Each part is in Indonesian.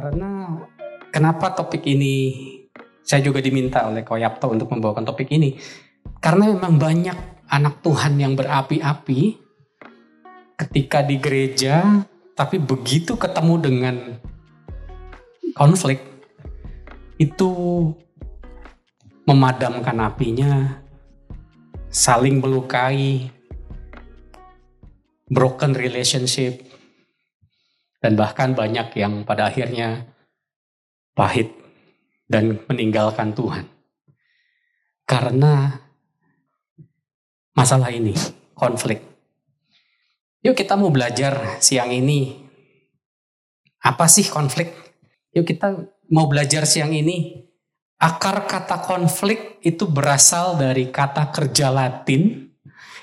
karena kenapa topik ini saya juga diminta oleh Koyapto untuk membawakan topik ini. Karena memang banyak anak Tuhan yang berapi-api ketika di gereja, tapi begitu ketemu dengan konflik, itu memadamkan apinya, saling melukai, broken relationship, dan bahkan banyak yang pada akhirnya pahit dan meninggalkan Tuhan. Karena masalah ini, konflik. Yuk kita mau belajar siang ini. Apa sih konflik? Yuk kita mau belajar siang ini. Akar kata konflik itu berasal dari kata kerja Latin,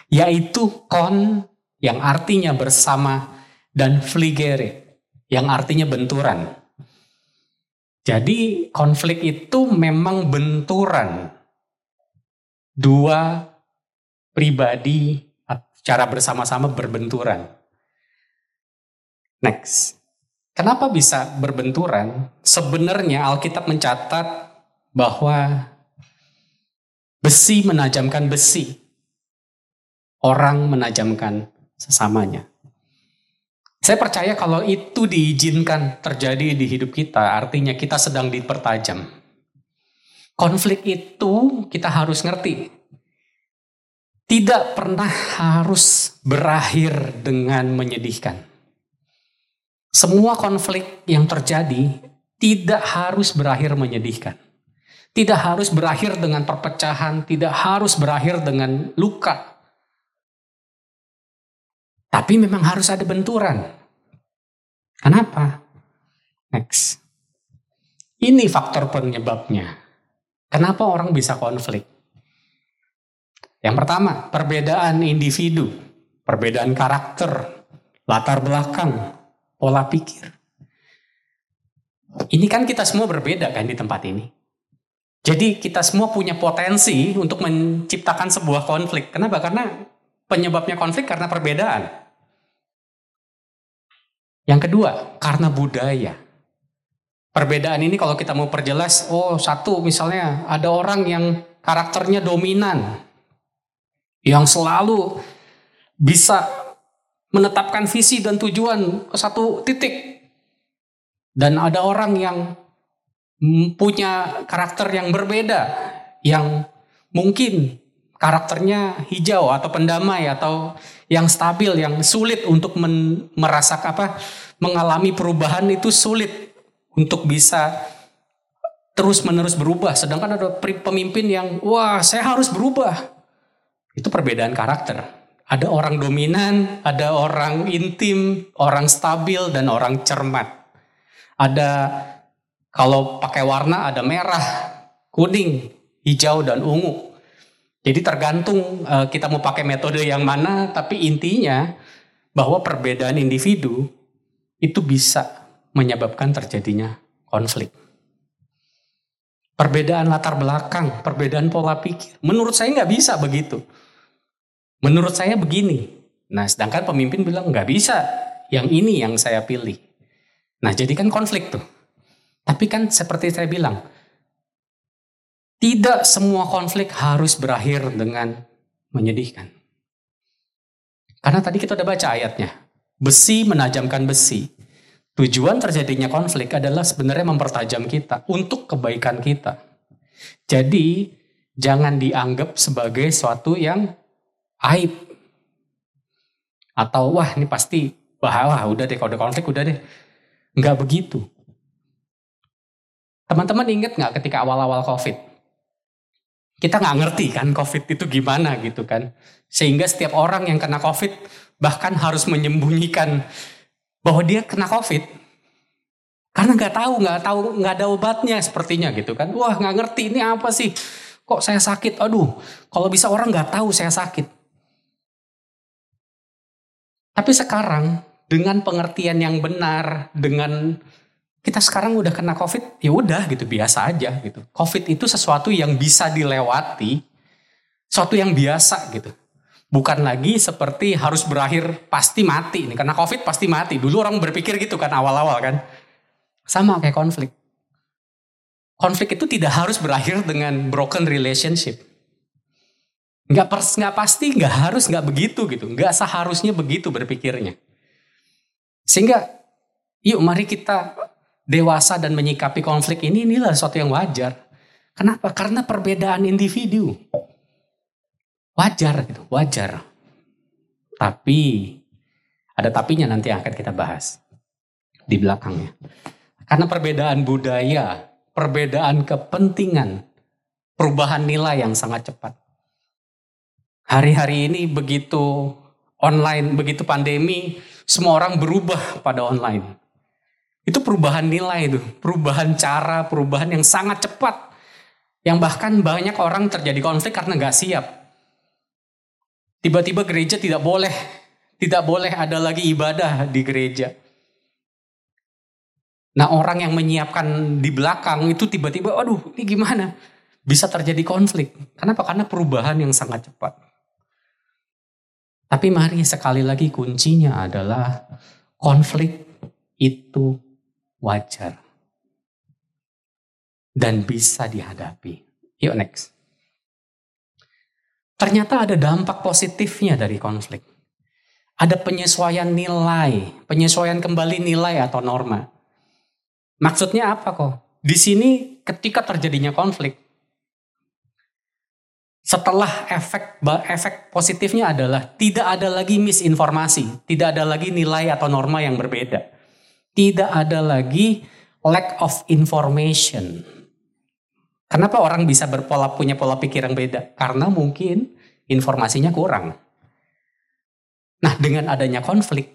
yaitu kon yang artinya bersama dan fligere yang artinya benturan. Jadi konflik itu memang benturan dua pribadi cara bersama-sama berbenturan. Next. Kenapa bisa berbenturan? Sebenarnya Alkitab mencatat bahwa besi menajamkan besi. Orang menajamkan sesamanya. Saya percaya kalau itu diizinkan terjadi di hidup kita, artinya kita sedang dipertajam. Konflik itu kita harus ngerti. Tidak pernah harus berakhir dengan menyedihkan. Semua konflik yang terjadi tidak harus berakhir menyedihkan. Tidak harus berakhir dengan perpecahan, tidak harus berakhir dengan luka, tapi memang harus ada benturan. Kenapa? Next. Ini faktor penyebabnya. Kenapa orang bisa konflik? Yang pertama, perbedaan individu, perbedaan karakter, latar belakang, pola pikir. Ini kan kita semua berbeda kan di tempat ini. Jadi kita semua punya potensi untuk menciptakan sebuah konflik. Kenapa? Karena Penyebabnya konflik karena perbedaan. Yang kedua, karena budaya. Perbedaan ini kalau kita mau perjelas, oh satu misalnya ada orang yang karakternya dominan, yang selalu bisa menetapkan visi dan tujuan ke satu titik. Dan ada orang yang punya karakter yang berbeda, yang mungkin karakternya hijau atau pendamai atau yang stabil, yang sulit untuk men, merasakan apa, mengalami perubahan itu sulit untuk bisa terus menerus berubah. Sedangkan ada pemimpin yang wah saya harus berubah. Itu perbedaan karakter. Ada orang dominan, ada orang intim, orang stabil dan orang cermat. Ada kalau pakai warna ada merah, kuning, hijau dan ungu. Jadi tergantung uh, kita mau pakai metode yang mana, tapi intinya bahwa perbedaan individu itu bisa menyebabkan terjadinya konflik. Perbedaan latar belakang, perbedaan pola pikir. Menurut saya nggak bisa begitu. Menurut saya begini. Nah, sedangkan pemimpin bilang nggak bisa. Yang ini yang saya pilih. Nah, jadi kan konflik tuh. Tapi kan seperti saya bilang, tidak semua konflik harus berakhir dengan menyedihkan. Karena tadi kita udah baca ayatnya. Besi menajamkan besi. Tujuan terjadinya konflik adalah sebenarnya mempertajam kita untuk kebaikan kita. Jadi jangan dianggap sebagai suatu yang aib. Atau wah ini pasti bahaya, udah deh kalau ada konflik udah deh. Enggak begitu. Teman-teman ingat nggak ketika awal-awal COVID? Kita nggak ngerti kan COVID itu gimana gitu kan. Sehingga setiap orang yang kena COVID bahkan harus menyembunyikan bahwa dia kena COVID. Karena nggak tahu, nggak tahu, nggak ada obatnya sepertinya gitu kan. Wah nggak ngerti ini apa sih? Kok saya sakit? Aduh, kalau bisa orang nggak tahu saya sakit. Tapi sekarang dengan pengertian yang benar, dengan kita sekarang udah kena covid ya udah gitu biasa aja gitu covid itu sesuatu yang bisa dilewati sesuatu yang biasa gitu bukan lagi seperti harus berakhir pasti mati ini karena covid pasti mati dulu orang berpikir gitu kan awal-awal kan Sama kayak konflik. Konflik itu tidak harus berakhir dengan broken relationship. Nggak, pers, nggak pasti, nggak harus, nggak begitu gitu. Nggak seharusnya begitu berpikirnya. Sehingga yuk mari kita dewasa dan menyikapi konflik ini inilah sesuatu yang wajar. Kenapa? Karena perbedaan individu. Wajar gitu, wajar. Tapi ada tapinya nanti yang akan kita bahas di belakangnya. Karena perbedaan budaya, perbedaan kepentingan, perubahan nilai yang sangat cepat. Hari-hari ini begitu online, begitu pandemi, semua orang berubah pada online. Itu perubahan nilai itu, perubahan cara, perubahan yang sangat cepat. Yang bahkan banyak orang terjadi konflik karena nggak siap. Tiba-tiba gereja tidak boleh, tidak boleh ada lagi ibadah di gereja. Nah orang yang menyiapkan di belakang itu tiba-tiba, aduh ini gimana? Bisa terjadi konflik. Kenapa? Karena perubahan yang sangat cepat. Tapi mari sekali lagi kuncinya adalah konflik itu wajar. Dan bisa dihadapi. Yuk next. Ternyata ada dampak positifnya dari konflik. Ada penyesuaian nilai, penyesuaian kembali nilai atau norma. Maksudnya apa kok? Di sini ketika terjadinya konflik, setelah efek efek positifnya adalah tidak ada lagi misinformasi, tidak ada lagi nilai atau norma yang berbeda. Tidak ada lagi lack of information. Kenapa orang bisa berpola punya pola pikir yang beda? Karena mungkin informasinya kurang. Nah, dengan adanya konflik,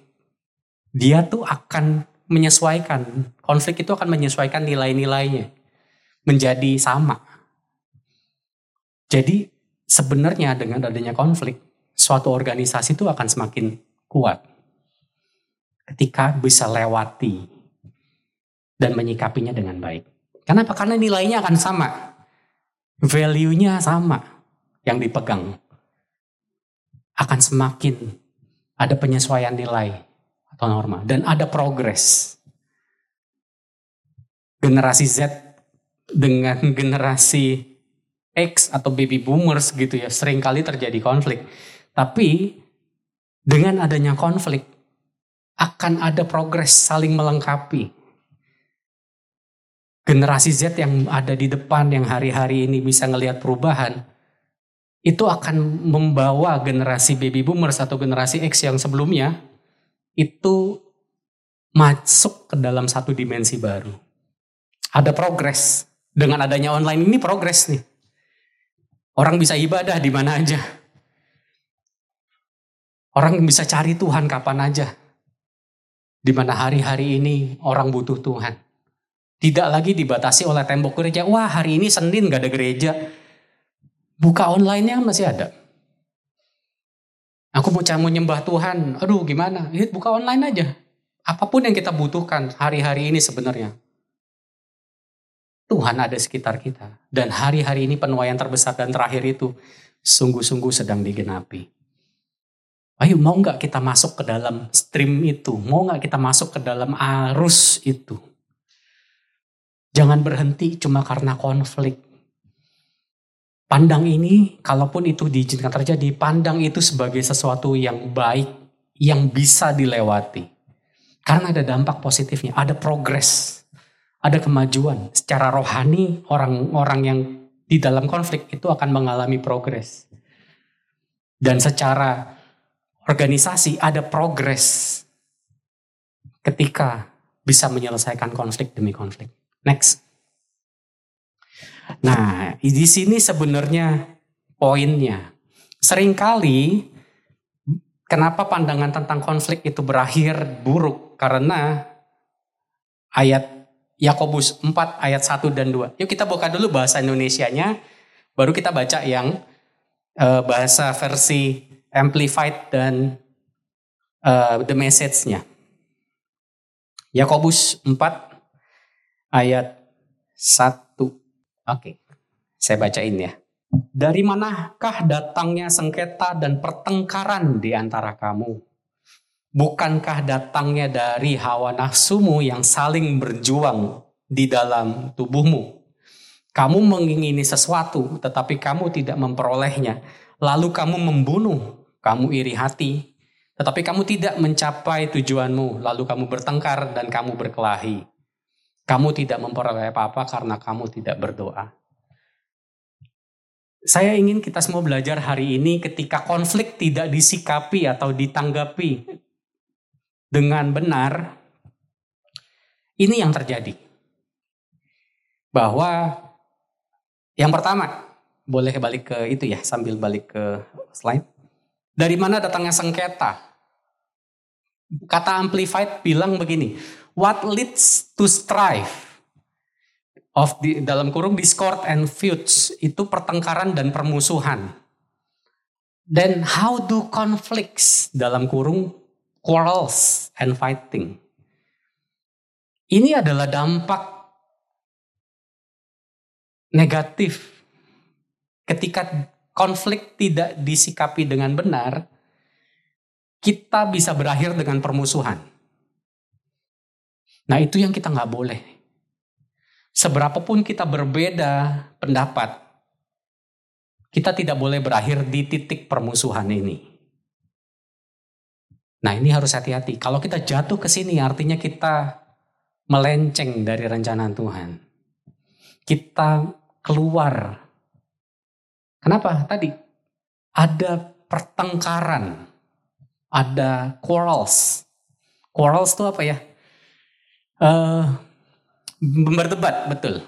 dia tuh akan menyesuaikan. Konflik itu akan menyesuaikan nilai-nilainya menjadi sama. Jadi sebenarnya dengan adanya konflik, suatu organisasi itu akan semakin kuat ketika bisa lewati dan menyikapinya dengan baik. Kenapa? Karena nilainya akan sama. Value-nya sama yang dipegang. Akan semakin ada penyesuaian nilai atau norma dan ada progres. Generasi Z dengan generasi X atau baby boomers gitu ya, sering kali terjadi konflik. Tapi dengan adanya konflik akan ada progres saling melengkapi. Generasi Z yang ada di depan yang hari-hari ini bisa ngelihat perubahan, itu akan membawa generasi baby boomers atau generasi X yang sebelumnya itu masuk ke dalam satu dimensi baru. Ada progres. Dengan adanya online ini progres nih Orang bisa ibadah di mana aja. Orang bisa cari Tuhan kapan aja. Di mana hari-hari ini orang butuh Tuhan. Tidak lagi dibatasi oleh tembok gereja. Wah hari ini Senin gak ada gereja. Buka online-nya masih ada. Aku mau mau nyembah Tuhan. Aduh gimana? Lihat buka online aja. Apa pun yang kita butuhkan hari-hari ini sebenarnya. Tuhan ada sekitar kita. Dan hari-hari ini penuaian terbesar dan terakhir itu sungguh-sungguh sedang digenapi. Ayo mau nggak kita masuk ke dalam stream itu? Mau nggak kita masuk ke dalam arus itu? Jangan berhenti cuma karena konflik. Pandang ini, kalaupun itu diizinkan terjadi, pandang itu sebagai sesuatu yang baik, yang bisa dilewati. Karena ada dampak positifnya, ada progres ada kemajuan. Secara rohani orang-orang yang di dalam konflik itu akan mengalami progres. Dan secara organisasi ada progres ketika bisa menyelesaikan konflik demi konflik. Next. Nah, di sini sebenarnya poinnya. Seringkali kenapa pandangan tentang konflik itu berakhir buruk karena ayat Yakobus 4 ayat 1 dan 2. Yuk kita buka dulu bahasa Indonesianya, baru kita baca yang uh, bahasa versi amplified dan uh, the message-nya. Yakobus 4 ayat 1. Oke, saya bacain ya. Dari manakah datangnya sengketa dan pertengkaran di antara kamu? Bukankah datangnya dari hawa nafsumu yang saling berjuang di dalam tubuhmu? Kamu mengingini sesuatu, tetapi kamu tidak memperolehnya. Lalu kamu membunuh, kamu iri hati, tetapi kamu tidak mencapai tujuanmu. Lalu kamu bertengkar dan kamu berkelahi. Kamu tidak memperoleh apa-apa karena kamu tidak berdoa. Saya ingin kita semua belajar hari ini ketika konflik tidak disikapi atau ditanggapi dengan benar, ini yang terjadi. Bahwa yang pertama, boleh balik ke itu ya, sambil balik ke slide. Dari mana datangnya sengketa? Kata Amplified bilang begini, what leads to strife of the, dalam kurung discord and feuds itu pertengkaran dan permusuhan. Then how do conflicts dalam kurung quarrels and fighting. Ini adalah dampak negatif ketika konflik tidak disikapi dengan benar, kita bisa berakhir dengan permusuhan. Nah itu yang kita nggak boleh. Seberapapun kita berbeda pendapat, kita tidak boleh berakhir di titik permusuhan ini. Nah ini harus hati-hati. Kalau kita jatuh ke sini artinya kita melenceng dari rencana Tuhan. Kita keluar. Kenapa? Tadi ada pertengkaran, ada quarrels. Quarrels itu apa ya? Uh, berdebat, betul.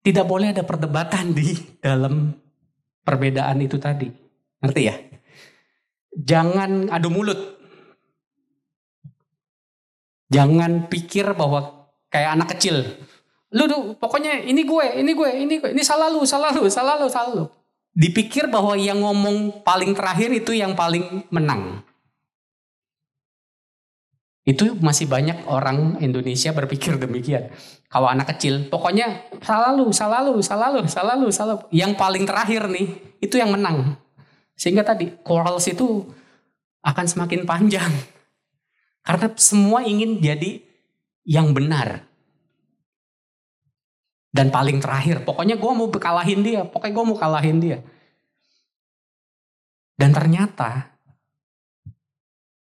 Tidak boleh ada perdebatan di dalam perbedaan itu tadi. Ngerti ya? Jangan adu mulut. Jangan pikir bahwa kayak anak kecil. Lu tuh pokoknya ini gue, ini gue, ini gue, ini salah lu, salah lu, salah lu, salah lu. Dipikir bahwa yang ngomong paling terakhir itu yang paling menang. Itu masih banyak orang Indonesia berpikir demikian. Kalau anak kecil, pokoknya salah lu, salah lu, salah lu, salah lu, salah lu. Yang paling terakhir nih, itu yang menang. Sehingga tadi quarrels itu akan semakin panjang. Karena semua ingin jadi yang benar. Dan paling terakhir, pokoknya gue mau kalahin dia, pokoknya gue mau kalahin dia. Dan ternyata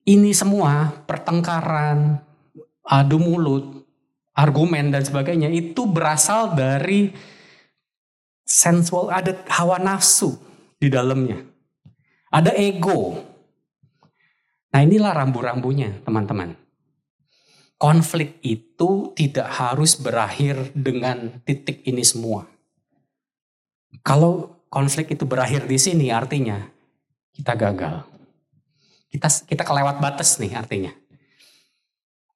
ini semua pertengkaran, adu mulut, argumen dan sebagainya itu berasal dari sensual, ada hawa nafsu di dalamnya. Ada ego. Nah inilah rambu-rambunya teman-teman. Konflik itu tidak harus berakhir dengan titik ini semua. Kalau konflik itu berakhir di sini artinya kita gagal. Kita kita kelewat batas nih artinya.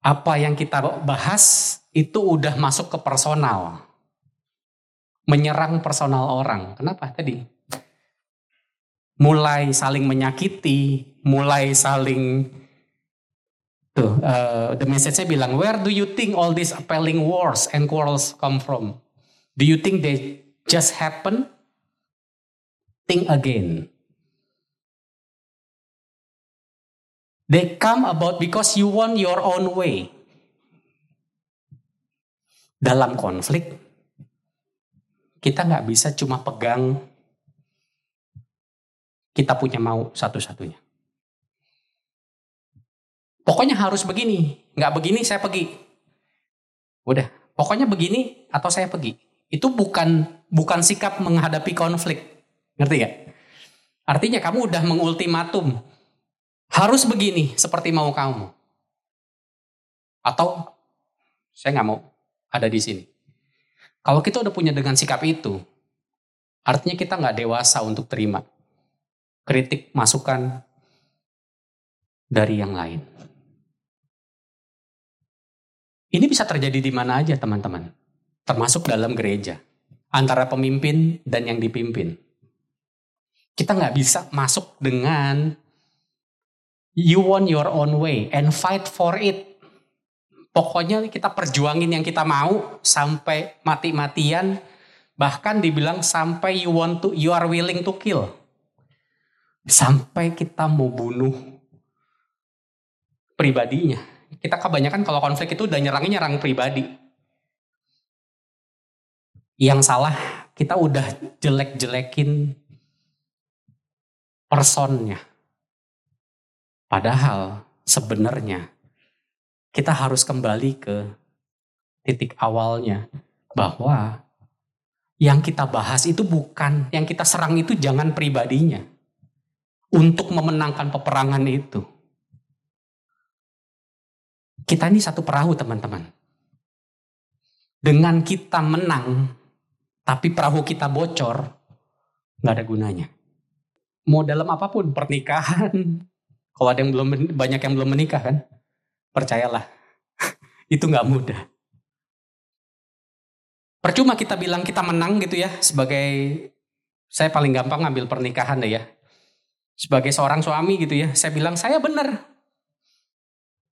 Apa yang kita bahas itu udah masuk ke personal. Menyerang personal orang. Kenapa tadi? mulai saling menyakiti, mulai saling tuh uh, the message saya bilang where do you think all these appalling wars and quarrels come from? Do you think they just happen? Think again. They come about because you want your own way. Dalam konflik, kita nggak bisa cuma pegang kita punya mau satu-satunya. Pokoknya harus begini, nggak begini saya pergi. Udah, pokoknya begini atau saya pergi. Itu bukan bukan sikap menghadapi konflik. Ngerti ya? Artinya kamu udah mengultimatum. Harus begini seperti mau kamu. Atau saya nggak mau ada di sini. Kalau kita udah punya dengan sikap itu, artinya kita nggak dewasa untuk terima kritik, masukan dari yang lain. Ini bisa terjadi di mana aja teman-teman. Termasuk dalam gereja. Antara pemimpin dan yang dipimpin. Kita nggak bisa masuk dengan you want your own way and fight for it. Pokoknya kita perjuangin yang kita mau sampai mati-matian. Bahkan dibilang sampai you want to, you are willing to kill. Sampai kita mau bunuh pribadinya. Kita kebanyakan kalau konflik itu udah nyerangnya nyerang pribadi. Yang salah kita udah jelek-jelekin personnya. Padahal sebenarnya kita harus kembali ke titik awalnya bahwa yang kita bahas itu bukan yang kita serang itu jangan pribadinya untuk memenangkan peperangan itu. Kita ini satu perahu teman-teman. Dengan kita menang, tapi perahu kita bocor, nggak ada gunanya. Mau dalam apa pun, pernikahan, kalau ada yang belum banyak yang belum menikah kan, percayalah, itu nggak mudah. Percuma kita bilang kita menang gitu ya, sebagai saya paling gampang ngambil pernikahan deh ya. Sebagai seorang suami gitu ya, saya bilang saya benar,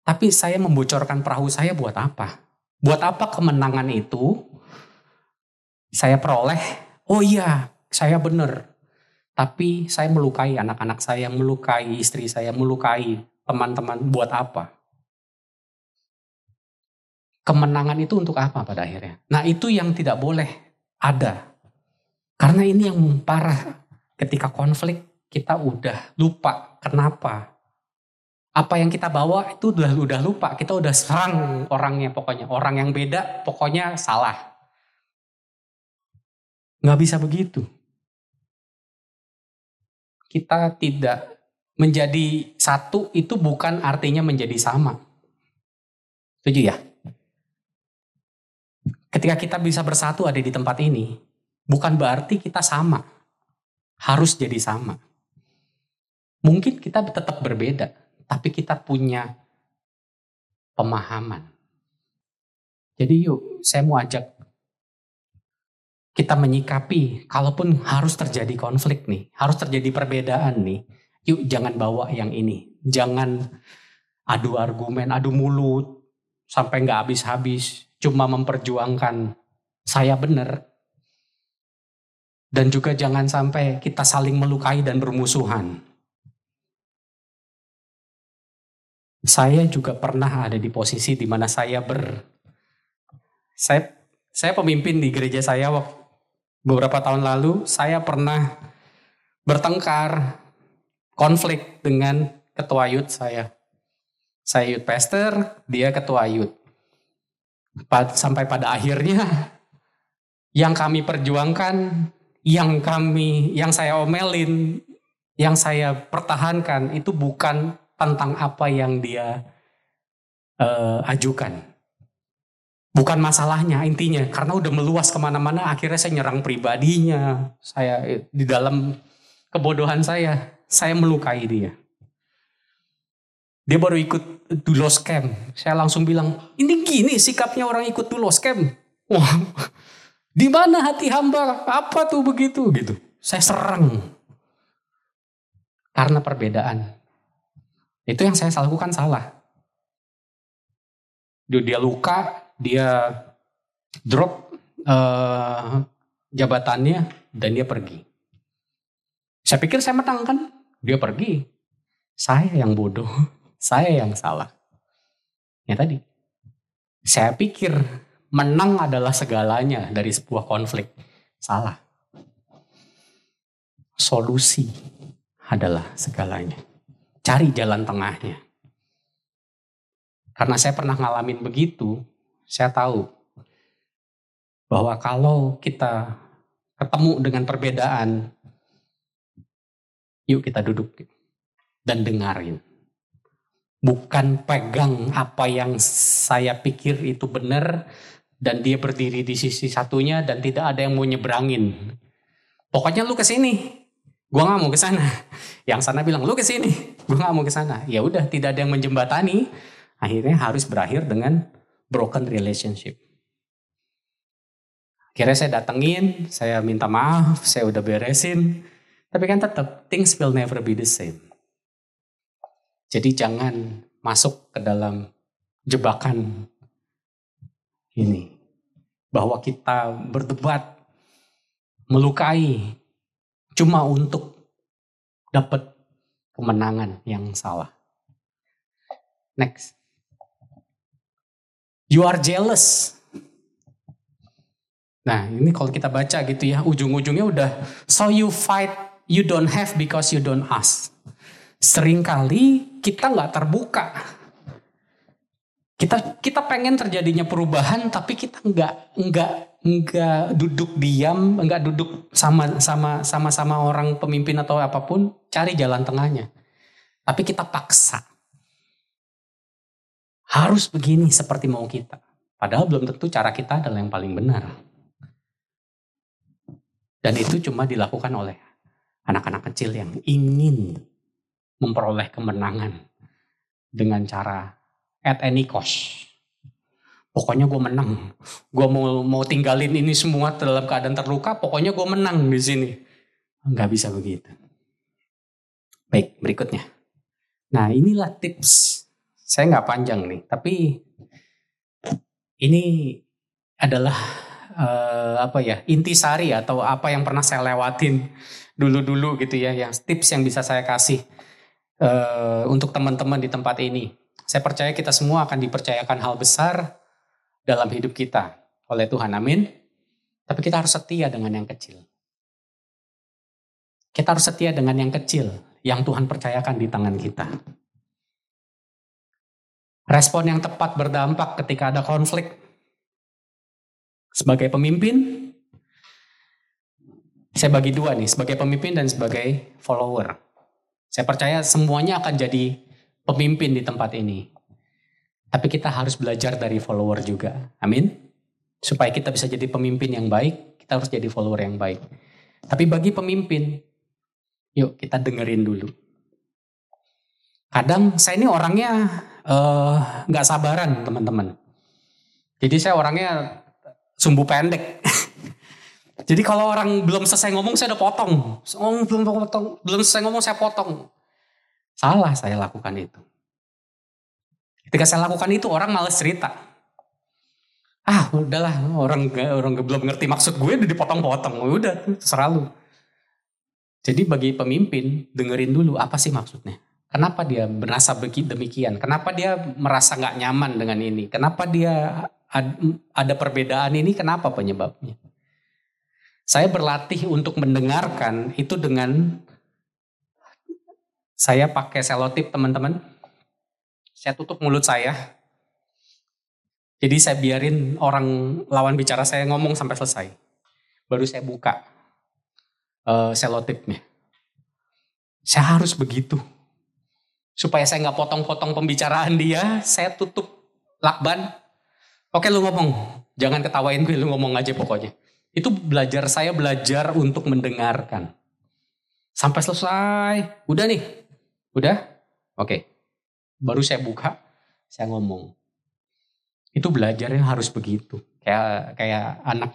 tapi saya membocorkan perahu saya buat apa? Buat apa kemenangan itu saya peroleh? Oh iya, saya benar. Tapi saya melukai anak-anak saya, melukai istri saya, melukai teman-teman. Buat apa? Kemenangan itu untuk apa pada akhirnya? Nah itu yang tidak boleh ada. Karena ini yang parah. Ketika konflik kita udah lupa kenapa apa yang kita bawa itu udah udah lupa. Kita udah serang orangnya pokoknya. Orang yang beda pokoknya salah. Nggak bisa begitu. Kita tidak menjadi satu itu bukan artinya menjadi sama. Setuju ya? Ketika kita bisa bersatu ada di tempat ini bukan berarti kita sama. Harus jadi sama. Mungkin kita tetap berbeda tapi kita punya pemahaman. Jadi yuk, saya mau ajak kita menyikapi, kalaupun harus terjadi konflik nih, harus terjadi perbedaan nih, yuk jangan bawa yang ini. Jangan adu argumen, adu mulut, sampai nggak habis-habis, cuma memperjuangkan saya benar. Dan juga jangan sampai kita saling melukai dan bermusuhan. Saya juga pernah ada di posisi di mana saya ber saya saya pemimpin di gereja saya beberapa tahun lalu saya pernah bertengkar konflik dengan ketua yud saya. Saya yud pastor, dia ketua yud. Sampai pada akhirnya yang kami perjuangkan, yang kami yang saya omelin, yang saya pertahankan itu bukan tentang apa yang dia uh, ajukan. Bukan masalahnya intinya, karena udah meluas ke mana-mana, akhirnya saya nyerang pribadinya. Saya di dalam kebodohan saya, saya melukai dia. Dia baru ikut dulu scam. Saya langsung bilang, ini gini sikapnya orang ikut dulu scam. Wah, di mana hati hamba? Apa tuh begitu gitu? Saya serang karena perbedaan. Itu yang saya lakukan salah. Dia, dia luka, dia drop uh, jabatannya dan dia pergi. Saya pikir saya menang kan, dia pergi. Saya yang bodoh, saya yang salah. Ya tadi, saya pikir menang adalah segalanya dari sebuah konflik. Salah. Solusi adalah segalanya. Cari jalan tengahnya. Karena saya pernah ngalamin begitu, saya tahu bahwa kalau kita ketemu dengan perbedaan, yuk kita duduk dan dengarin. Bukan pegang apa yang saya pikir itu benar dan dia berdiri di sisi satunya dan tidak ada yang mau nyebrangin. Pokoknya lu ke sini, Gua nggak mau ke sana. Yang sana bilang lu ke sini. Gua nggak mau ke sana. Ya udah tidak ada yang menjembatani. Akhirnya harus berakhir dengan broken relationship. Akhirnya saya datengin, saya minta maaf, saya udah beresin. Tapi kan tetap things will never be the same. Jadi jangan masuk ke dalam jebakan ini. Bahwa kita berdebat, melukai, cuma untuk dapat kemenangan yang salah. Next. You are jealous. Nah ini kalau kita baca gitu ya, ujung-ujungnya udah so you fight you don't have because you don't ask. Seringkali kita nggak terbuka. Kita kita pengen terjadinya perubahan tapi kita nggak nggak nggak duduk diam, nggak duduk sama sama sama sama orang pemimpin atau apa pun, cari jalan tengahnya. Tapi kita paksa. Harus begini seperti mau kita. Padahal belum tentu cara kita adalah yang paling benar. Dan itu cuma dilakukan oleh anak-anak kecil yang ingin memperoleh kemenangan dengan cara at any cost. Pokoknya gue menang. Gue mau mau tinggalin ini semua dalam keadaan terluka. Pokoknya gue menang di sini. Enggak bisa begitu. Baik, berikutnya. Nah inilah tips. Saya nggak panjang nih, tapi ini adalah uh, apa ya intisari atau apa yang pernah saya lewatin dulu-dulu gitu ya yang tips yang bisa saya kasih uh, untuk teman-teman di tempat ini saya percaya kita semua akan dipercayakan hal besar dalam hidup kita oleh Tuhan amin tapi kita harus setia dengan yang kecil kita harus setia dengan yang kecil yang Tuhan percayakan di tangan kita respon yang tepat berdampak ketika ada konflik sebagai pemimpin, saya bagi dua nih, sebagai pemimpin dan sebagai follower. Saya percaya semuanya akan jadi pemimpin di tempat ini. Tapi kita harus belajar dari follower juga. Amin. Supaya kita bisa jadi pemimpin yang baik, kita harus jadi follower yang baik. Tapi bagi pemimpin, yuk kita dengerin dulu. Kadang saya ini orangnya eh, nggak uh, sabaran teman-teman. Jadi saya orangnya sumbu pendek. Jadi kalau orang belum selesai ngomong saya udah potong. Oh, belum potong, belum selesai ngomong saya potong. Salah saya lakukan itu. Ketika saya lakukan itu orang males cerita. Ah udahlah orang orang belum ngerti maksud gue udah dipotong-potong. Udah terserah. Jadi bagi pemimpin dengerin dulu apa sih maksudnya. Kenapa dia merasa demikian? Kenapa dia merasa nggak nyaman dengan ini? Kenapa dia ada perbedaan ini kenapa penyebabnya? Saya berlatih untuk mendengarkan itu dengan saya pakai selotip teman-teman. Saya tutup mulut saya. Jadi saya biarin orang lawan bicara saya ngomong sampai selesai. Baru saya buka uh, selotipnya. Saya harus begitu. Supaya saya nggak potong-potong pembicaraan dia, saya tutup lakban, Oke lu ngomong, jangan ketawain gue, lu ngomong aja pokoknya. Itu belajar saya belajar untuk mendengarkan. Sampai selesai, udah nih, udah, oke. Baru saya buka, saya ngomong. Itu belajarnya harus begitu, kayak kayak anak,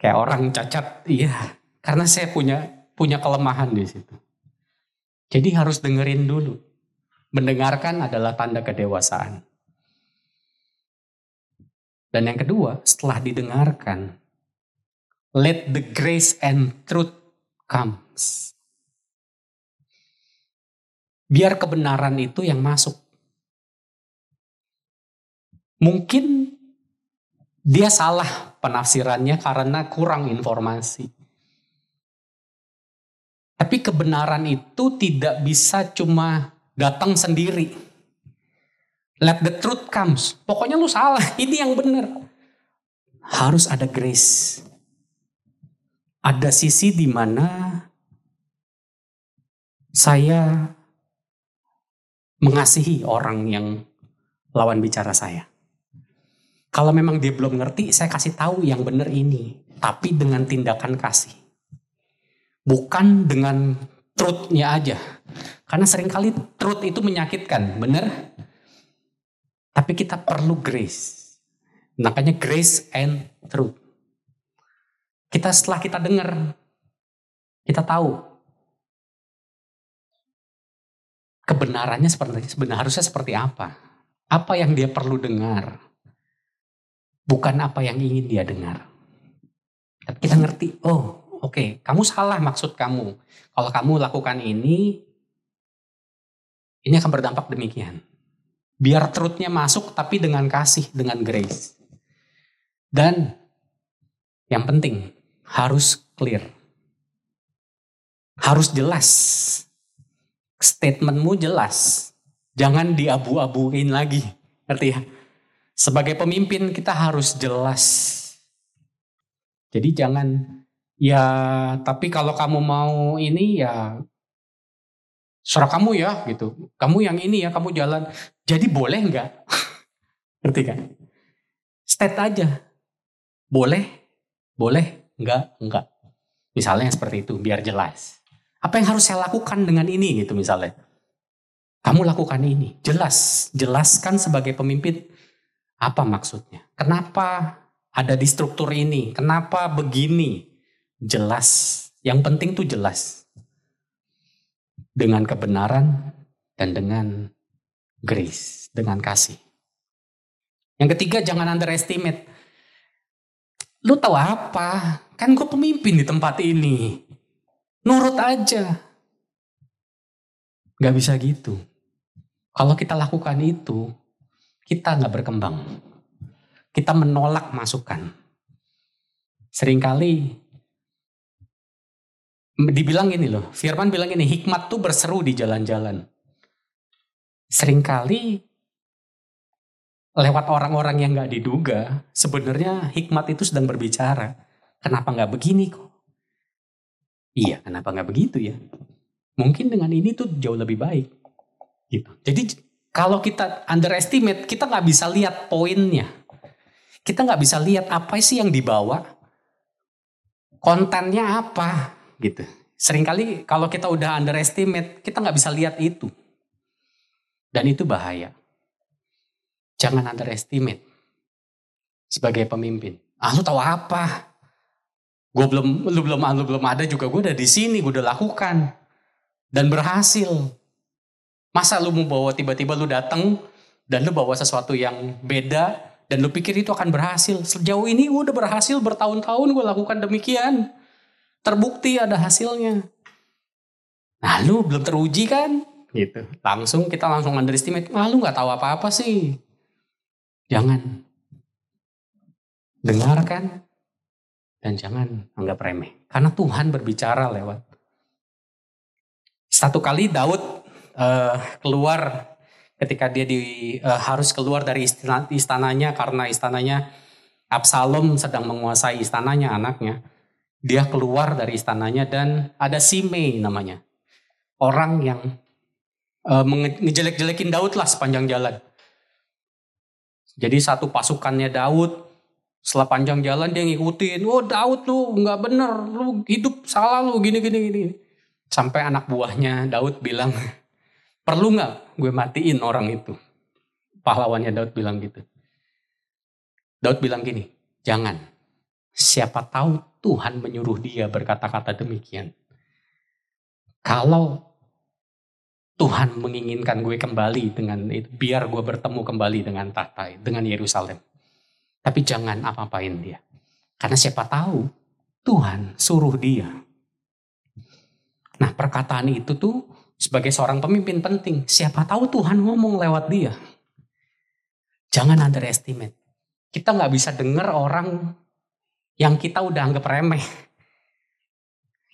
kayak orang cacat, iya. Karena saya punya punya kelemahan di situ. Jadi harus dengerin dulu. Mendengarkan adalah tanda kedewasaan. Dan yang kedua, setelah didengarkan, let the grace and truth comes. Biar kebenaran itu yang masuk. Mungkin dia salah penafsirannya karena kurang informasi. Tapi kebenaran itu tidak bisa cuma datang sendiri. Let the truth comes. Pokoknya lu salah. Ini yang benar. Harus ada grace. Ada sisi di mana saya mengasihi orang yang lawan bicara saya. Kalau memang dia belum ngerti, saya kasih tahu yang benar ini. Tapi dengan tindakan kasih. Bukan dengan truthnya aja. Karena sering kali truth itu menyakitkan, benar? Tapi kita perlu grace. Makanya grace and truth. Kita setelah kita dengar, kita tahu kebenarannya seperti sebenarnya harusnya seperti apa. Apa yang dia perlu dengar. Bukan apa yang ingin dia dengar. Tapi kita ngerti, oh oke, okay, kamu salah maksud kamu. Kalau kamu lakukan ini, ini akan berdampak demikian. Biar truthnya masuk tapi dengan kasih, dengan grace. Dan yang penting harus clear. Harus jelas. Statementmu jelas. Jangan diabu-abuin lagi. Ngerti ya? Sebagai pemimpin kita harus jelas. Jadi jangan ya tapi kalau kamu mau ini ya serah kamu ya gitu. Kamu yang ini ya, kamu jalan. Jadi boleh nggak? Ngerti kan? State aja. Boleh, boleh, enggak, enggak. Misalnya seperti itu, biar jelas. Apa yang harus saya lakukan dengan ini gitu misalnya. Kamu lakukan ini, jelas, jelaskan sebagai pemimpin apa maksudnya. Kenapa ada di struktur ini, kenapa begini. Jelas, yang penting tuh jelas dengan kebenaran dan dengan grace, dengan kasih. Yang ketiga, jangan underestimate. Lu tahu apa? Kan gue pemimpin di tempat ini. Nurut aja. Gak bisa gitu. Kalau kita lakukan itu, kita gak berkembang. Kita menolak masukan. Seringkali dibilang gini loh, Firman bilang gini, hikmat tuh berseru di jalan-jalan. Seringkali lewat orang-orang yang gak diduga, sebenarnya hikmat itu sedang berbicara. Kenapa gak begini kok? Iya, kenapa gak begitu ya? Mungkin dengan ini tuh jauh lebih baik. Gitu. Jadi kalau kita underestimate, kita gak bisa lihat poinnya. Kita gak bisa lihat apa sih yang dibawa. Kontennya apa gitu. Seringkali kalau kita udah underestimate, kita nggak bisa lihat itu. Dan itu bahaya. Jangan underestimate sebagai pemimpin. Ah lu tahu apa? Gue belum, lu belum, lu belum ada juga gue udah di sini, gue udah lakukan dan berhasil. Masa lu mau bawa tiba-tiba lu datang dan lu bawa sesuatu yang beda dan lu pikir itu akan berhasil. Sejauh ini gue udah berhasil bertahun-tahun gue lakukan demikian. Terbukti ada hasilnya. Nah lu belum teruji kan? Gitu. Langsung kita langsung underestimate. Ah lu gak tahu apa-apa sih. Jangan. Dengarkan. Dan jangan anggap remeh. Karena Tuhan berbicara lewat. Satu kali Daud uh, keluar ketika dia di, uh, harus keluar dari istana, istananya karena istananya Absalom sedang menguasai istananya anaknya dia keluar dari istananya dan ada Simei namanya. Orang yang uh, ngejelek-jelekin Daud lah sepanjang jalan. Jadi satu pasukannya Daud setelah panjang jalan dia ngikutin. Oh Daud lu nggak bener, lu hidup salah lu gini gini gini. Sampai anak buahnya Daud bilang, perlu nggak gue matiin orang itu? Pahlawannya Daud bilang gitu. Daud bilang gini, jangan. Siapa tahu Tuhan menyuruh dia berkata-kata demikian. Kalau Tuhan menginginkan gue kembali dengan itu, biar gue bertemu kembali dengan tahta, dengan Yerusalem. Tapi jangan apa-apain dia. Karena siapa tahu Tuhan suruh dia. Nah perkataan itu tuh sebagai seorang pemimpin penting. Siapa tahu Tuhan ngomong lewat dia. Jangan underestimate. Kita nggak bisa dengar orang yang kita udah anggap remeh.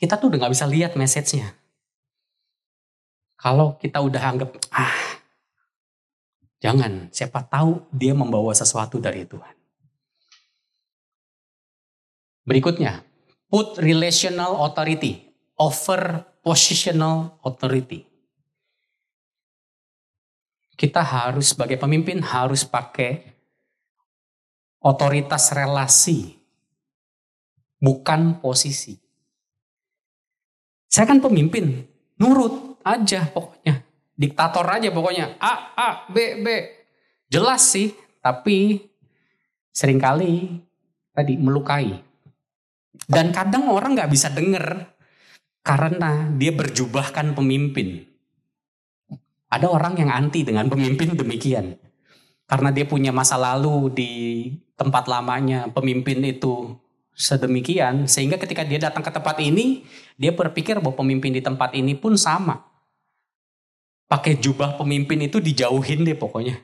Kita tuh udah gak bisa lihat message-nya. Kalau kita udah anggap, ah, jangan. Siapa tahu dia membawa sesuatu dari Tuhan. Berikutnya, put relational authority over positional authority. Kita harus sebagai pemimpin harus pakai otoritas relasi bukan posisi. Saya kan pemimpin, nurut aja pokoknya. Diktator aja pokoknya. A, A, B, B. Jelas sih, tapi sering kali tadi melukai. Dan kadang orang nggak bisa denger karena dia berjubahkan pemimpin. Ada orang yang anti dengan pemimpin demikian. Karena dia punya masa lalu di tempat lamanya, pemimpin itu sedemikian sehingga ketika dia datang ke tempat ini dia berpikir bahwa pemimpin di tempat ini pun sama pakai jubah pemimpin itu dijauhin deh pokoknya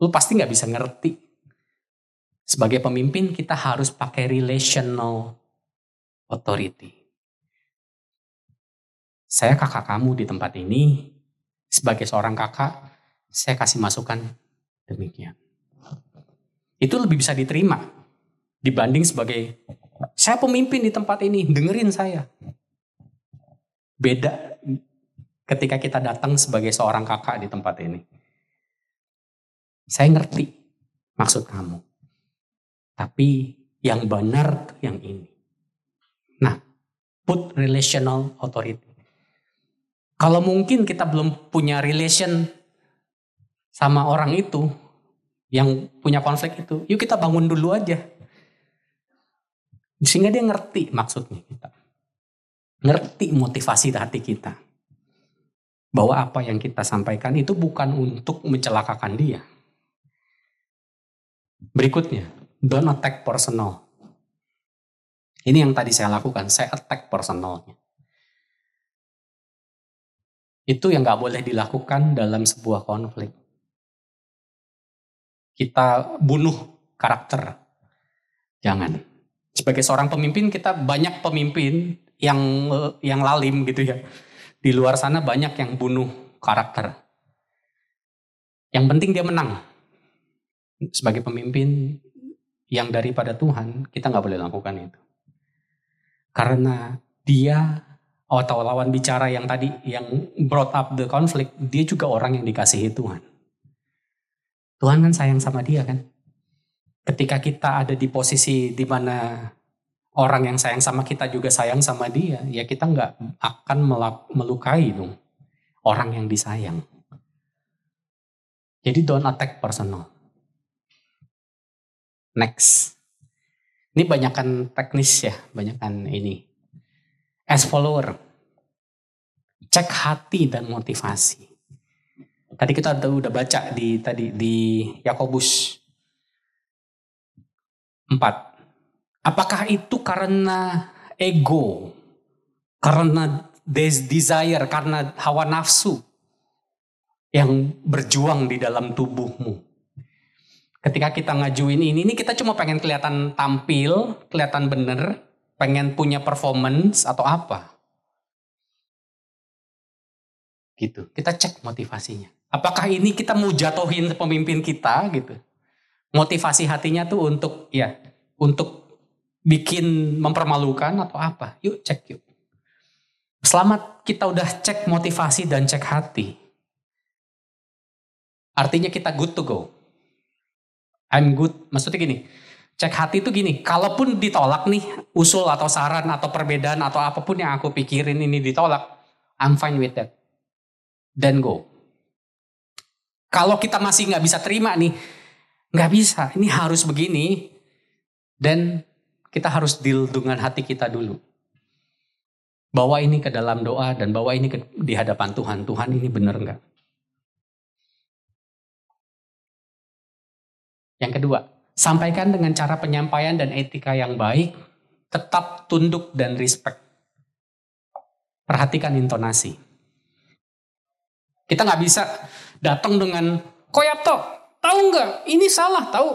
lu pasti nggak bisa ngerti. Sebagai pemimpin kita harus pakai relational authority. Saya kakak kamu di tempat ini, sebagai seorang kakak, saya kasih masukan demikian. Itu lebih bisa diterima dibanding sebagai saya pemimpin di tempat ini, dengerin saya. Beda ketika kita datang sebagai seorang kakak di tempat ini. Saya ngerti maksud kamu. Tapi yang benar yang ini. Nah, put relational authority. Kalau mungkin kita belum punya relation sama orang itu, yang punya konflik itu, yuk kita bangun dulu aja. Sehingga dia ngerti maksudnya kita. Ngerti motivasi hati kita. Bahwa apa yang kita sampaikan itu bukan untuk mencelakakan dia. Berikutnya, don't attack personal. Ini yang tadi saya lakukan, saya attack personalnya. Itu yang gak boleh dilakukan dalam sebuah konflik. Kita bunuh karakter. Jangan. Sebagai seorang pemimpin kita banyak pemimpin yang yang lalim gitu ya. Di luar sana banyak yang bunuh karakter. Yang penting dia menang sebagai pemimpin yang daripada Tuhan, kita nggak boleh lakukan itu. Karena dia atau lawan bicara yang tadi yang brought up the conflict, dia juga orang yang dikasihi Tuhan. Tuhan kan sayang sama dia kan. Ketika kita ada di posisi di mana orang yang sayang sama kita juga sayang sama dia, ya kita nggak akan melukai dong orang yang disayang. Jadi don't attack personal. Next. Ini banyakkan teknis ya, banyakkan ini. As follower. Cek hati dan motivasi. Tadi kita udah baca di tadi di Yakobus 4. Apakah itu karena ego? Karena desire, karena hawa nafsu yang berjuang di dalam tubuhmu? Ketika kita ngajuin ini, ini kita cuma pengen kelihatan tampil, kelihatan bener, pengen punya performance atau apa. Gitu. Kita cek motivasinya. Apakah ini kita mau jatuhin pemimpin kita gitu? Motivasi hatinya tuh untuk ya, untuk bikin mempermalukan atau apa? Yuk cek yuk. Selamat kita udah cek motivasi dan cek hati. Artinya kita good to go I'm good. Maksudnya gini, cek hati itu gini, kalaupun ditolak nih usul atau saran atau perbedaan atau apa pun yang aku pikirin ini ditolak, I'm fine with that. Then go. Kalau kita masih nggak bisa terima nih, nggak bisa, ini harus begini, dan kita harus deal dengan hati kita dulu. Bawa ini ke dalam doa dan bawa ini ke, di hadapan Tuhan. Tuhan ini benar nggak? Yang kedua, sampaikan dengan cara penyampaian dan etika yang baik, tetap tunduk dan respect. Perhatikan intonasi. Kita nggak bisa datang dengan koyato, tahu nggak? Ini salah, tahu?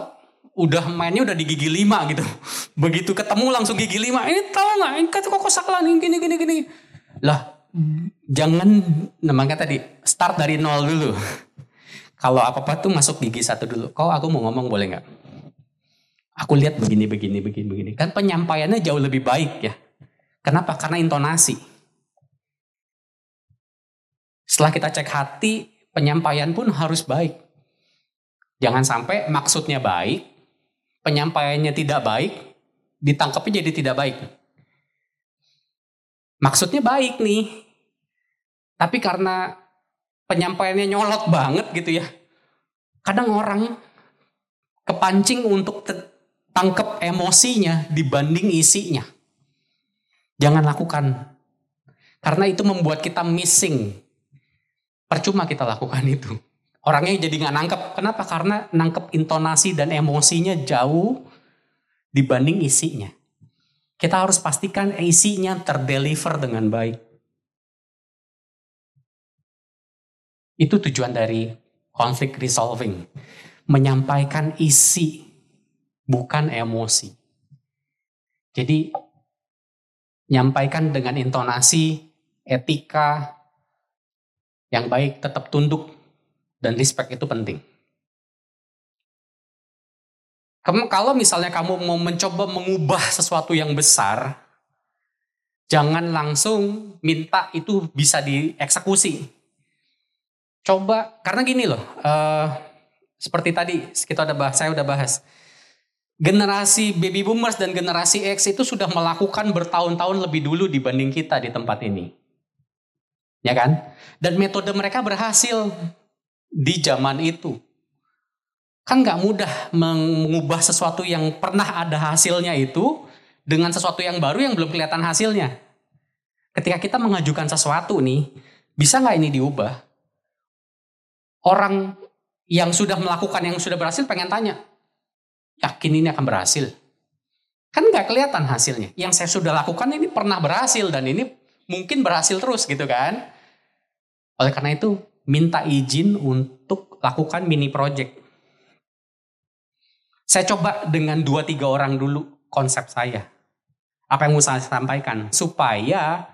Udah mainnya udah di gigi lima gitu. Begitu ketemu langsung gigi lima. Ini tahu nggak? Ini kata kok salah nih gini gini gini. Lah, jangan namanya tadi start dari nol dulu. Kalau apa-apa tuh masuk gigi satu dulu. Kau aku mau ngomong boleh nggak? Aku lihat begini, begini, begini, begini. Kan penyampaiannya jauh lebih baik ya. Kenapa? Karena intonasi. Setelah kita cek hati, penyampaian pun harus baik. Jangan sampai maksudnya baik, penyampaiannya tidak baik, ditangkapnya jadi tidak baik. Maksudnya baik nih, tapi karena penyampaiannya nyolot banget gitu ya. Kadang orang kepancing untuk tangkep emosinya dibanding isinya. Jangan lakukan. Karena itu membuat kita missing. Percuma kita lakukan itu. Orangnya jadi nggak nangkep. Kenapa? Karena nangkep intonasi dan emosinya jauh dibanding isinya. Kita harus pastikan isinya terdeliver dengan baik. Itu tujuan dari conflict resolving. menyampaikan isi, bukan emosi. Jadi, nyampaikan dengan intonasi, etika yang baik, tetap tunduk, dan respect itu penting. Kalau misalnya kamu mau mencoba mengubah sesuatu yang besar, jangan langsung minta itu bisa dieksekusi. Coba karena gini loh, uh, seperti tadi kita udah bahas, saya udah bahas. Generasi baby boomers dan generasi X itu sudah melakukan bertahun-tahun lebih dulu dibanding kita di tempat ini. Ya kan? Dan metode mereka berhasil di zaman itu. Kan nggak mudah mengubah sesuatu yang pernah ada hasilnya itu dengan sesuatu yang baru yang belum kelihatan hasilnya. Ketika kita mengajukan sesuatu nih, bisa nggak ini diubah? Orang yang sudah melakukan, yang sudah berhasil pengen tanya, yakin ini akan berhasil? Kan nggak kelihatan hasilnya. Yang saya sudah lakukan ini pernah berhasil dan ini mungkin berhasil terus gitu kan. Oleh karena itu, minta izin untuk lakukan mini project. Saya coba dengan dua tiga orang dulu konsep saya. Apa yang mau saya sampaikan supaya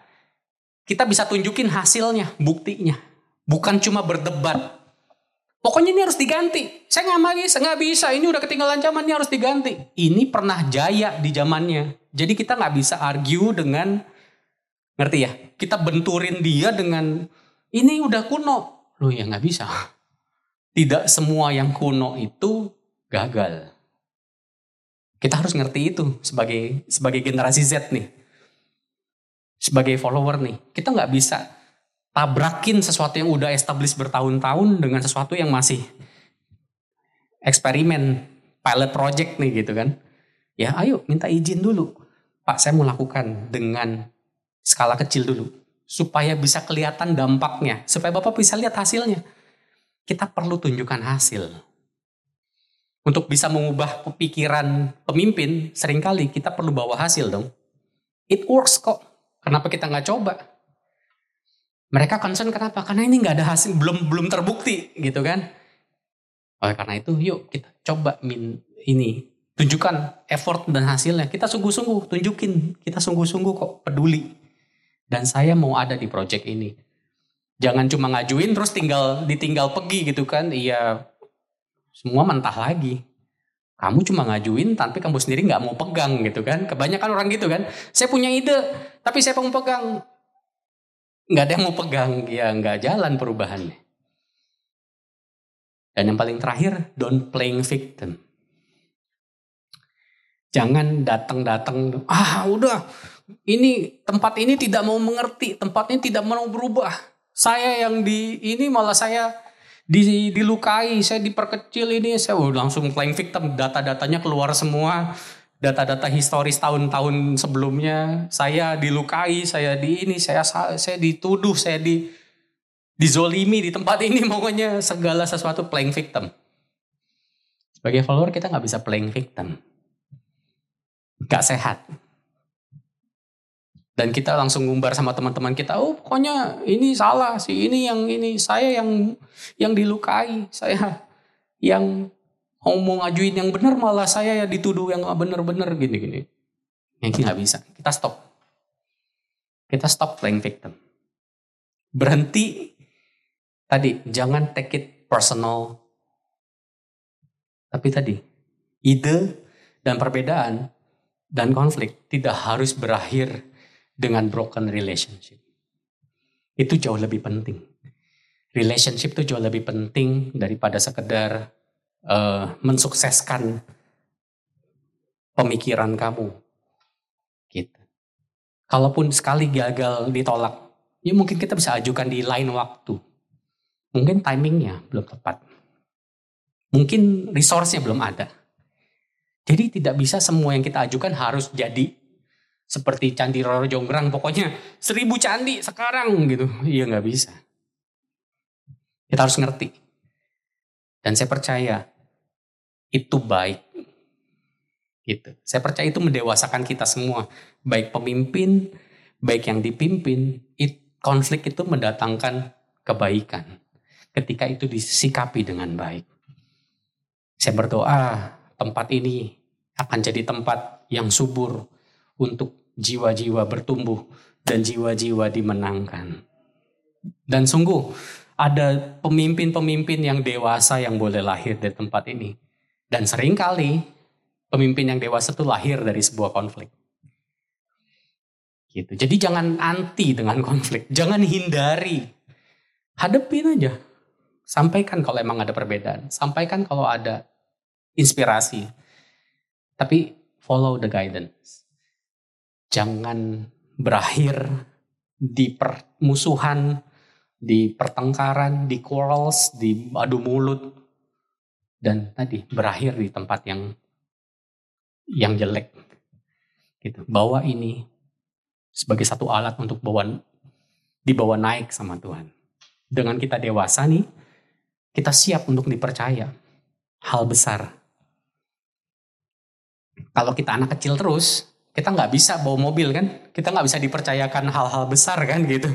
kita bisa tunjukin hasilnya, buktinya. Bukan cuma berdebat. Pokoknya ini harus diganti. Saya nggak bisa, nggak bisa. Ini udah ketinggalan zaman, ini harus diganti. Ini pernah jaya di zamannya. Jadi kita nggak bisa argue dengan, ngerti ya? Kita benturin dia dengan ini udah kuno. Loh ya nggak bisa. Tidak semua yang kuno itu gagal. Kita harus ngerti itu sebagai sebagai generasi Z nih. Sebagai follower nih. Kita nggak bisa tabrakin sesuatu yang udah established bertahun-tahun dengan sesuatu yang masih eksperimen, pilot project nih gitu kan. Ya ayo minta izin dulu. Pak saya mau lakukan dengan skala kecil dulu. Supaya bisa kelihatan dampaknya. Supaya Bapak bisa lihat hasilnya. Kita perlu tunjukkan hasil untuk bisa mengubah pikiran pemimpin, sering kali kita perlu bawa hasil dong. It works kok. Kenapa kita nggak coba? Mereka concern kenapa? Karena ini nggak ada hasil, belum belum terbukti gitu kan. Oleh karena itu, yuk kita coba min ini tunjukkan effort dan hasilnya. Kita sungguh-sungguh tunjukin, kita sungguh-sungguh kok peduli. Dan saya mau ada di project ini. Jangan cuma ngajuin terus tinggal ditinggal pergi gitu kan. Iya semua mentah lagi. Kamu cuma ngajuin tapi kamu sendiri nggak mau pegang gitu kan. Kebanyakan orang gitu kan. Saya punya ide tapi saya mau pegang. Nggak ada yang mau pegang. Ya nggak jalan perubahannya. Dan yang paling terakhir, don't playing victim. Jangan datang-datang, ah udah, ini tempat ini tidak mau mengerti, tempat ini tidak mau berubah. Saya yang di ini malah saya di, dilukai, saya diperkecil ini, saya oh, langsung playing victim, data-datanya keluar semua, data-data historis tahun-tahun sebelumnya, saya dilukai, saya di ini, saya saya dituduh, saya di dizolimi di tempat ini, pokoknya segala sesuatu playing victim. Sebagai follower kita nggak bisa playing victim, nggak sehat dan kita langsung ngumbar sama teman-teman kita oh pokoknya ini salah sih ini yang ini saya yang yang dilukai saya yang mau ngajuin yang benar malah saya ya dituduh yang benar-benar gini-gini yang nggak bisa kita stop. Kita stop playing victim. Berhenti. Tadi jangan take it personal. Tapi tadi ide dan perbedaan dan konflik tidak harus berakhir dengan broken relationship. Itu jauh lebih penting. Relationship itu jauh lebih penting daripada sekedar uh, mensukseskan pemikiran kamu. Gitu. Kalaupun sekali gagal ditolak, ya mungkin kita bisa ajukan di lain waktu. Mungkin timingnya belum tepat. Mungkin resource-nya belum ada. Jadi tidak bisa semua yang kita ajukan harus jadi seperti Candi Roro Jonggrang pokoknya seribu candi sekarang gitu. Iya nggak bisa. Kita harus ngerti. Dan saya percaya itu baik. Gitu. Saya percaya itu mendewasakan kita semua. Baik pemimpin, baik yang dipimpin, it, konflik itu mendatangkan kebaikan. Ketika itu disikapi dengan baik. Saya berdoa tempat ini akan jadi tempat yang subur untuk jiwa-jiwa bertumbuh dan jiwa-jiwa dimenangkan. Dan sungguh ada pemimpin-pemimpin yang dewasa yang boleh lahir dari tempat ini. Dan sering kali pemimpin yang dewasa itu lahir dari sebuah konflik. Gitu. Jadi jangan anti dengan konflik, jangan hindari. Hadepin aja. Sampaikan kalau emang ada perbedaan, sampaikan kalau ada inspirasi. Tapi follow the guidance. Jangan berakhir di permusuhan, di pertengkaran, di quarrels, di adu mulut, dan tadi berakhir di tempat yang yang jelek. Gitu. Bawa ini sebagai satu alat untuk bawa dibawa naik sama Tuhan. Dengan kita dewasa nih, kita siap untuk dipercaya hal besar. Kalau kita anak kecil terus, kita nggak bisa bawa mobil kan? Kita nggak bisa dipercayakan hal-hal besar kan gitu.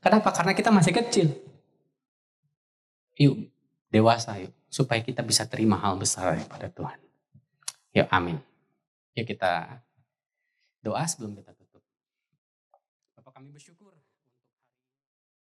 Kenapa? Karena kita masih kecil. Yuk, dewasa yuk. Supaya kita bisa terima hal besar daripada Tuhan. Yuk, amin. Yuk kita doa sebelum kita tutup. Bapak kami bersyukur